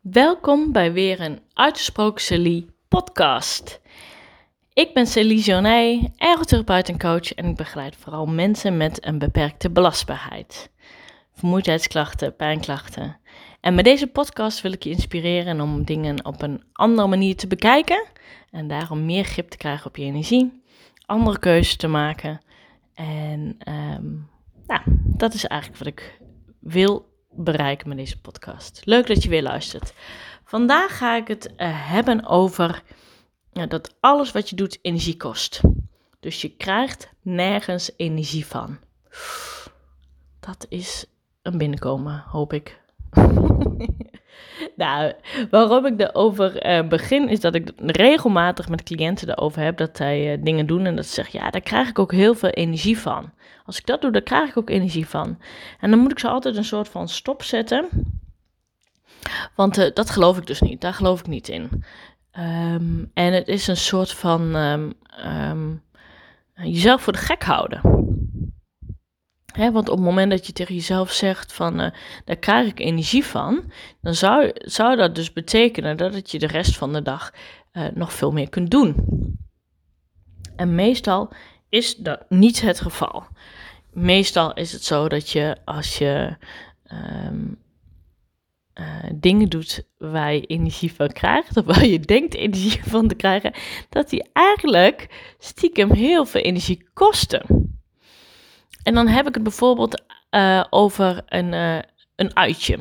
Welkom bij weer een Uitgesproken Celie podcast. Ik ben Celie Jonet, ergotherapeut en coach en ik begeleid vooral mensen met een beperkte belastbaarheid. Vermoeidheidsklachten, pijnklachten. En met deze podcast wil ik je inspireren om dingen op een andere manier te bekijken en daarom meer grip te krijgen op je energie, andere keuzes te maken. En um, nou, dat is eigenlijk wat ik wil bereiken met deze podcast. Leuk dat je weer luistert. Vandaag ga ik het uh, hebben over dat alles wat je doet energie kost. Dus je krijgt nergens energie van. Dat is een binnenkomen, hoop ik. nou, waarom ik erover uh, begin, is dat ik regelmatig met cliënten erover heb dat zij uh, dingen doen en dat ze zeggen, ja, daar krijg ik ook heel veel energie van. Als ik dat doe, dan krijg ik ook energie van. En dan moet ik ze altijd een soort van stop zetten. Want uh, dat geloof ik dus niet. Daar geloof ik niet in. Um, en het is een soort van um, um, jezelf voor de gek houden. Want op het moment dat je tegen jezelf zegt van uh, daar krijg ik energie van, dan zou, zou dat dus betekenen dat het je de rest van de dag uh, nog veel meer kunt doen. En meestal is dat niet het geval. Meestal is het zo dat je als je um, uh, dingen doet waar je energie van krijgt, of waar je denkt energie van te krijgen, dat die eigenlijk stiekem heel veel energie kosten. En dan heb ik het bijvoorbeeld uh, over een, uh, een uitje.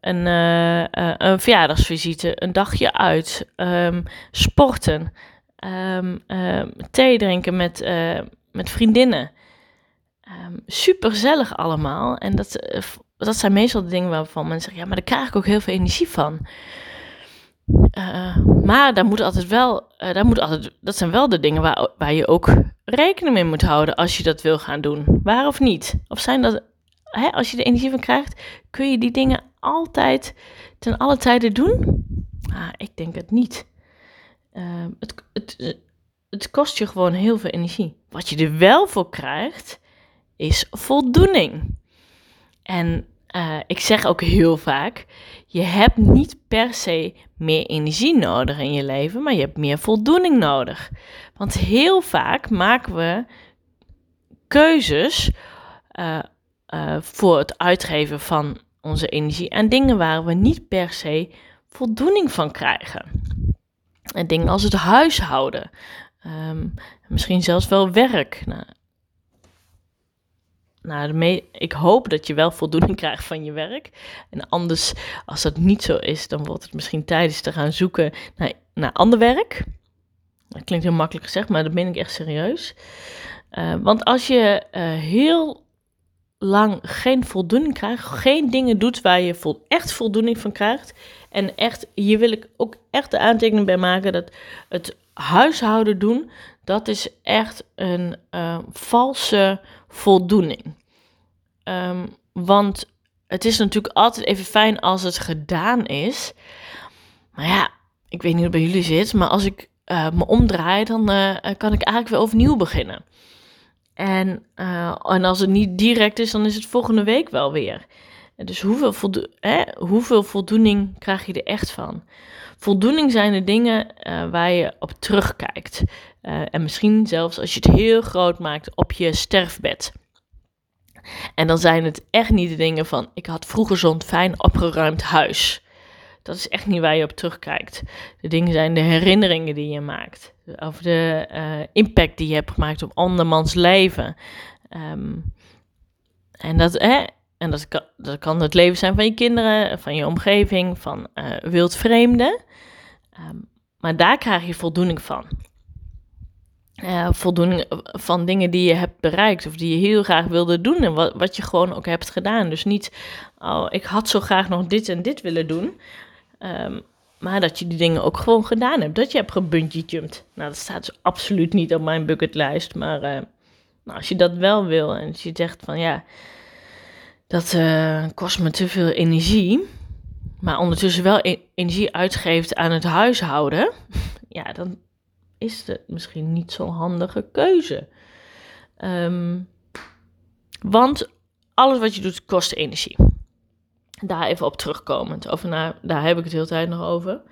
Een, uh, een verjaardagsvisite, een dagje uit, um, sporten, um, um, thee drinken met, met vriendinnen. super gezellig allemaal. En dat, dat zijn meestal de dingen waarvan mensen zeggen: ja, maar daar krijg ik ook heel veel energie van. Uh, maar daar moet altijd wel, uh, daar moet altijd, dat zijn wel de dingen waar, waar je ook rekening mee moet houden als je dat wil gaan doen. Waar of niet? Of zijn dat, hè, als je er energie van krijgt, kun je die dingen altijd ten alle tijden doen? Ah, ik denk het niet. Uh, het, het, het kost je gewoon heel veel energie. Wat je er wel voor krijgt, is voldoening. En uh, ik zeg ook heel vaak: je hebt niet per se meer energie nodig in je leven, maar je hebt meer voldoening nodig. Want heel vaak maken we keuzes uh, uh, voor het uitgeven van onze energie aan dingen waar we niet per se voldoening van krijgen. En dingen als het huishouden, um, misschien zelfs wel werk. Nou, nou, ik hoop dat je wel voldoening krijgt van je werk. En anders, als dat niet zo is, dan wordt het misschien tijdens te gaan zoeken naar, naar ander werk. Dat klinkt heel makkelijk gezegd, maar dat ben ik echt serieus. Uh, want als je uh, heel lang geen voldoening krijgt, geen dingen doet waar je echt voldoening van krijgt. En echt, hier wil ik ook echt de aantekening bij maken dat het huishouden doen, dat is echt een uh, valse voldoening. Um, want het is natuurlijk altijd even fijn als het gedaan is. Maar ja, ik weet niet hoe het bij jullie zit, maar als ik uh, me omdraai, dan uh, kan ik eigenlijk weer overnieuw beginnen. En, en als het niet direct is, dan is het volgende week wel weer. Dus hoeveel, voldo hoeveel voldoening krijg je er echt van? Voldoening zijn de dingen uh, waar je op terugkijkt. Uh, en misschien zelfs als je het heel groot maakt op je sterfbed. En dan zijn het echt niet de dingen van: ik had vroeger zo'n fijn opgeruimd huis. Dat is echt niet waar je op terugkijkt. De dingen zijn de herinneringen die je maakt. Of de uh, impact die je hebt gemaakt op andermans leven. Um, en dat, hè, en dat kan, dat kan het leven zijn van je kinderen, van je omgeving, van uh, wildvreemden. Um, maar daar krijg je voldoening van. Uh, voldoening van dingen die je hebt bereikt of die je heel graag wilde doen en wat, wat je gewoon ook hebt gedaan. Dus niet, oh, ik had zo graag nog dit en dit willen doen, um, maar dat je die dingen ook gewoon gedaan hebt. Dat je hebt gebungee jumped. Nou, dat staat dus absoluut niet op mijn bucketlijst, maar uh, nou, als je dat wel wil en als je zegt van ja, dat uh, kost me te veel energie, maar ondertussen wel e energie uitgeeft aan het huishouden, ja, dan is het misschien niet zo'n handige keuze. Um, want alles wat je doet kost energie. Daar even op terugkomend. Over naar, daar heb ik het de hele tijd nog over.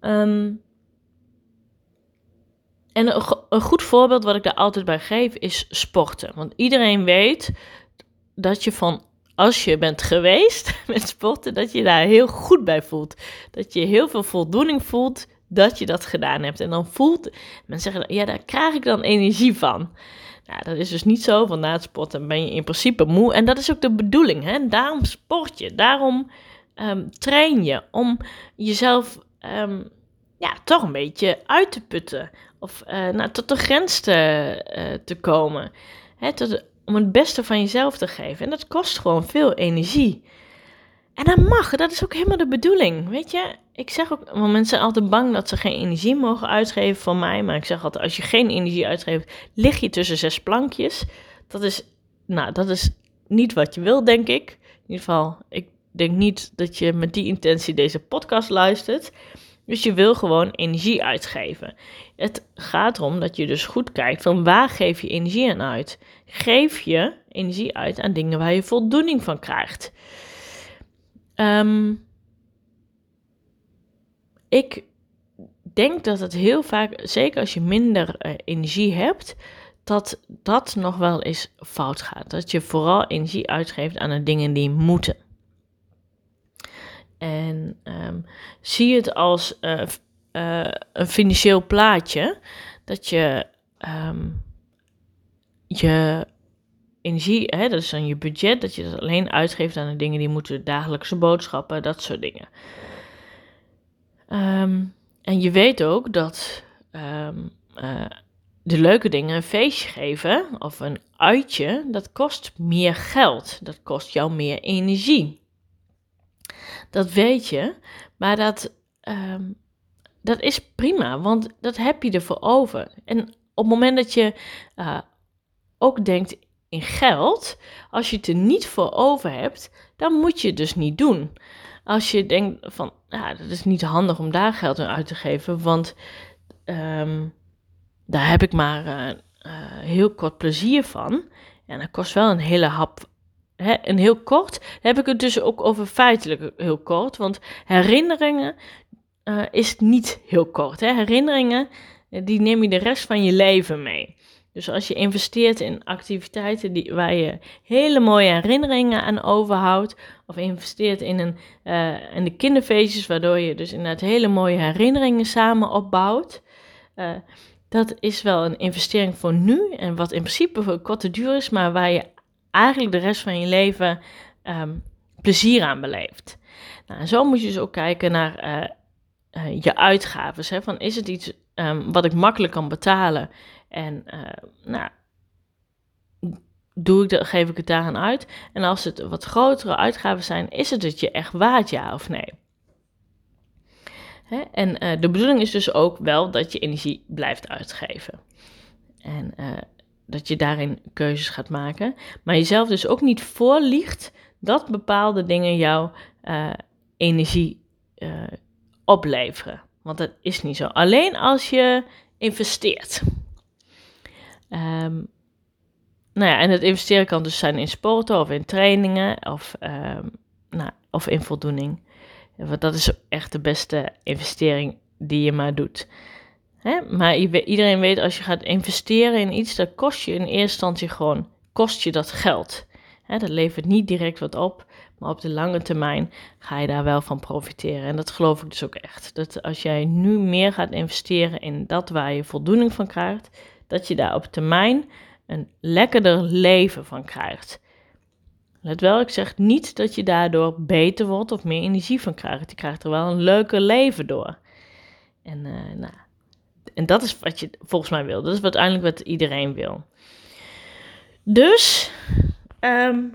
Ehm, en een goed voorbeeld wat ik daar altijd bij geef is sporten. Want iedereen weet dat je van als je bent geweest met sporten, dat je daar heel goed bij voelt. Dat je heel veel voldoening voelt dat je dat gedaan hebt. En dan voelt, mensen zeggen, ja, daar krijg ik dan energie van. Nou, dat is dus niet zo, van na het sporten ben je in principe moe. En dat is ook de bedoeling, hè. Daarom sport je, daarom um, train je, om jezelf um, ja, toch een beetje uit te putten. Of uh, nou, tot de grens te, uh, te komen. Hè, tot, om het beste van jezelf te geven. En dat kost gewoon veel energie. En dat mag, dat is ook helemaal de bedoeling. Weet je, ik zeg ook, want mensen zijn altijd bang dat ze geen energie mogen uitgeven van mij. Maar ik zeg altijd, als je geen energie uitgeeft, lig je tussen zes plankjes. Dat is, nou, dat is niet wat je wil, denk ik. In ieder geval, ik denk niet dat je met die intentie deze podcast luistert. Dus je wil gewoon energie uitgeven. Het gaat erom dat je dus goed kijkt van waar geef je energie aan uit. Geef je energie uit aan dingen waar je voldoening van krijgt. Um, ik denk dat het heel vaak, zeker als je minder uh, energie hebt, dat dat nog wel eens fout gaat. Dat je vooral energie uitgeeft aan de dingen die moeten. En um, zie het als uh, uh, een financieel plaatje. Dat je um, je energie, hè, dat is dan je budget, dat je dat alleen uitgeeft aan de dingen die moeten, dagelijkse boodschappen, dat soort dingen. Um, en je weet ook dat uh, de leuke dingen, een feestje geven of een uitje, dat kost meer geld. Dat kost jou meer energie. Dat weet je, maar dat, um, dat is prima, want dat heb je ervoor over. En op het moment dat je uh, ook denkt in geld, als je het er niet voor over hebt, dan moet je het dus niet doen. Als je denkt van, ja, dat is niet handig om daar geld aan uit te geven, want um, daar heb ik maar uh, heel kort plezier van. En dat kost wel een hele hap He, en heel kort heb ik het dus ook over feitelijk heel kort. Want herinneringen uh, is niet heel kort. Hè. Herinneringen, die neem je de rest van je leven mee. Dus als je investeert in activiteiten die, waar je hele mooie herinneringen aan overhoudt, of investeert in, een, uh, in de kinderfeestjes, waardoor je dus inderdaad hele mooie herinneringen samen opbouwt, dat is wel een investering voor nu en wat in principe voor korte duur is, maar waar je eigenlijk de rest van je leven um, plezier aan beleeft. Nou, zo moet je dus ook kijken naar uh, uh, je uitgaven. Van, is het iets um, wat ik makkelijk kan betalen? En uh, nou, doe ik de, geef ik het daaraan uit? En als het wat grotere uitgaven zijn, is het het je echt waard, ja of nee? En de bedoeling is dus ook wel dat je energie blijft uitgeven. En dat je daarin keuzes gaat maken. Maar jezelf dus ook niet voorliegt dat bepaalde dingen jouw uh, energie uh, opleveren. Want dat is niet zo. Alleen als je investeert. Um, nou ja, en het investeren kan dus zijn in sporten of in trainingen of, um, nou, of in voldoening. Want dat is echt de beste investering die je maar doet. Hè? Maar iedereen weet, als je gaat investeren in iets, dat kost je in eerste instantie gewoon, kost je dat geld. Hè? Dat levert niet direct wat op, maar op de lange termijn ga je daar wel van profiteren. En dat geloof ik dus ook echt. Dat als jij nu meer gaat investeren in dat waar je voldoening van krijgt, dat je daar op termijn een lekkerder leven van krijgt. Let wel, ik zeg niet dat je daardoor beter wordt of meer energie van krijgt. Je krijgt er wel een leuker leven door. En uh, nou, en dat is wat je volgens mij wil. Dat is uiteindelijk wat iedereen wil. Dus, um,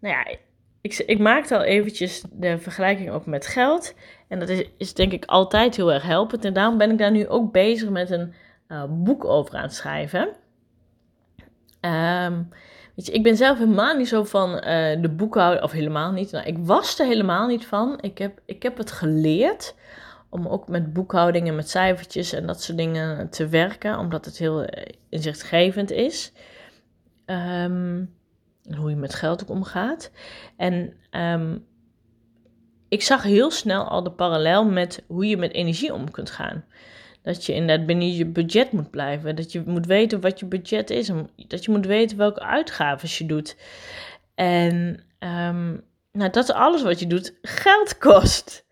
nou ja, ik, ik maakte al eventjes de vergelijking ook met geld. En dat is, is denk ik altijd heel erg helpend. En daarom ben ik daar nu ook bezig met een uh, boek over aan het schrijven. Um, weet je, ik ben zelf helemaal niet zo van uh, de boekhouden, of helemaal niet. Nou, ik was er helemaal niet van. Ik heb, ik heb het geleerd om ook met boekhouding en met cijfertjes en dat soort dingen te werken, omdat het heel inzichtgevend is. Um, hoe je met geld ook omgaat. En um, ik zag heel snel al de parallel met hoe je met energie om kunt gaan. Dat je inderdaad binnen je budget moet blijven. Dat je moet weten wat je budget is. Dat je moet weten welke uitgaven je doet. En um, nou, dat is alles wat je doet geld kost.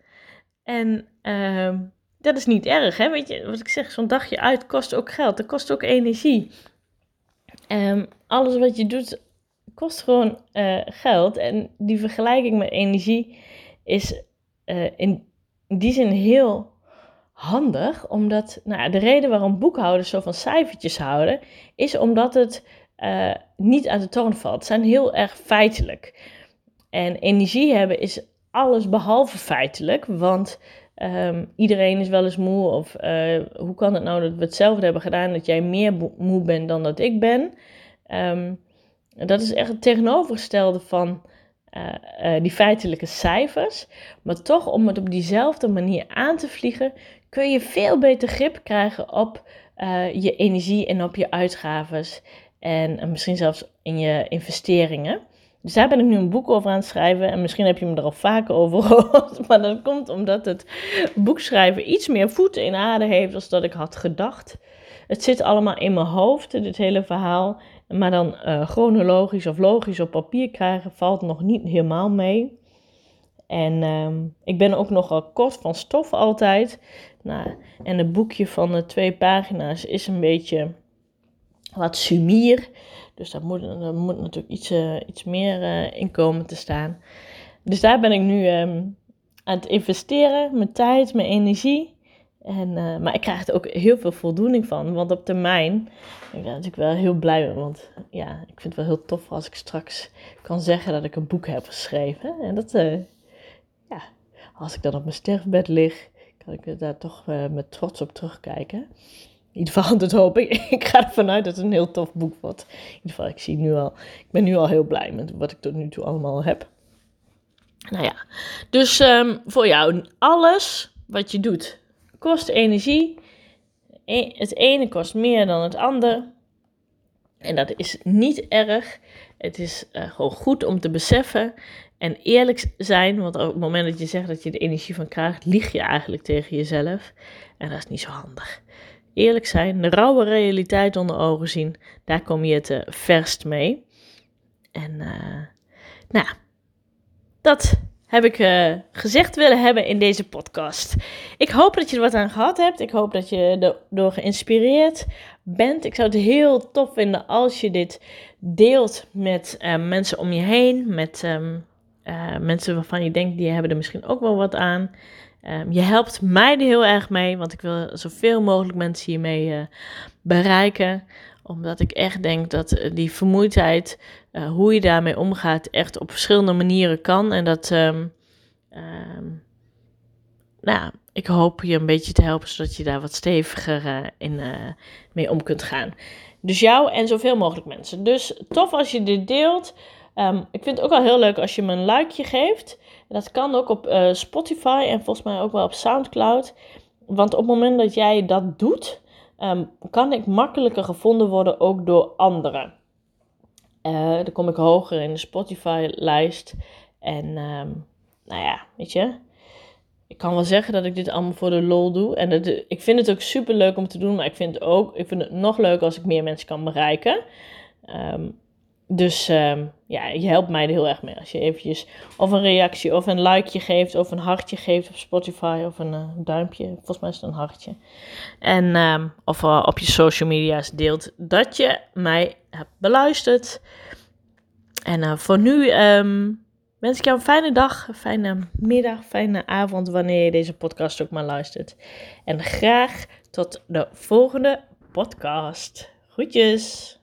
En um, dat is niet erg, hè? Weet je, wat ik zeg, zo'n dagje uit kost ook geld. Dat kost ook energie. Um, alles wat je doet kost gewoon uh, geld. En die vergelijking met energie is uh, in die zin heel handig. Omdat nou, de reden waarom boekhouders zo van cijfertjes houden, is omdat het uh, niet uit de toon valt. Het zijn heel erg feitelijk. En energie hebben is alles behalve feitelijk, want um, iedereen is wel eens moe. Of uh, hoe kan het nou dat we hetzelfde hebben gedaan, dat jij meer moe bent dan dat ik ben? Um, dat is echt het tegenovergestelde van uh, uh, die feitelijke cijfers. Maar toch, om het op diezelfde manier aan te vliegen, kun je veel beter grip krijgen op je energie en op je uitgaves. En misschien zelfs in je investeringen. Dus daar ben ik nu een boek over aan het schrijven. En misschien heb je me er al vaker over gehoord. Maar dat komt omdat het boekschrijven iets meer voeten in aarde heeft dan dat ik had gedacht. Het zit allemaal in mijn hoofd, dit hele verhaal. Maar dan uh, chronologisch of logisch op papier krijgen valt nog niet helemaal mee. En uh, ik ben ook nogal kort van stof altijd. Nou, en het boekje van de twee pagina's is een beetje wat sumier. Dus daar moet, moet natuurlijk iets, uh, iets meer uh, in komen te staan. Dus daar ben ik nu um, aan het investeren, mijn tijd, mijn energie. En, uh, maar ik krijg er ook heel veel voldoening van. Want op termijn ben ik daar natuurlijk wel heel blij mee. Want ja, ik vind het wel heel tof als ik straks kan zeggen dat ik een boek heb geschreven. En dat, ja, als ik dan op mijn sterfbed lig, kan ik daar toch met trots op terugkijken. In ieder geval, dat hoop ik. Ik ga ervan uit dat het een heel tof boek wordt. In ieder geval, ik, zie nu al, ik ben nu al heel blij met wat ik tot nu toe allemaal heb. Nou ja, dus um, voor jou, alles wat je doet kost energie. E het ene kost meer dan het ander. En dat is niet erg. Het is uh, gewoon goed om te beseffen en eerlijk zijn. Want op het moment dat je zegt dat je de energie van krijgt, lieg je eigenlijk tegen jezelf. En dat is niet zo handig eerlijk zijn, de rauwe realiteit onder ogen zien, daar kom je het verst mee. En uh, nou, dat heb ik uh, gezegd willen hebben in deze podcast. Ik hoop dat je er wat aan gehad hebt. Ik hoop dat je erdoor geïnspireerd bent. Ik zou het heel tof vinden als je dit deelt met mensen om je heen, met um, mensen waarvan je denkt die hebben er misschien ook wel wat aan. Um, je helpt mij er heel erg mee, want ik wil zoveel mogelijk mensen hiermee uh, bereiken. Omdat ik echt denk dat uh, die vermoeidheid, uh, hoe je daarmee omgaat, echt op verschillende manieren kan. En dat, um, um, nou, ik hoop je een beetje te helpen, zodat je daar wat steviger in, mee om kunt gaan. Dus jou en zoveel mogelijk mensen. Dus tof als je dit deelt. ik vind het ook wel heel leuk als je me een likeje geeft dat kan ook op uh, Spotify en volgens mij ook wel op SoundCloud. Want op het moment dat jij dat doet, um, kan ik makkelijker gevonden worden ook door anderen. Uh, dan kom ik hoger in de Spotify-lijst. En um, nou ja, weet je. Ik kan wel zeggen dat ik dit allemaal voor de lol doe. En dat, ik vind het ook super leuk om te doen. Maar ik vind het ook ik vind het nog leuker als ik meer mensen kan bereiken. Um, dus uh, ja, je helpt mij er heel erg mee als je eventjes of een reactie of een likeje geeft of een hartje geeft op Spotify of een uh, duimpje. Volgens mij is het een hartje. En uh, of uh, op je social media's deelt dat je mij hebt beluisterd. En eh, voor nu um, wens ik jou een fijne dag, fijne middag, fijne avond wanneer je deze podcast ook maar luistert. En graag tot de volgende podcast. Groetjes!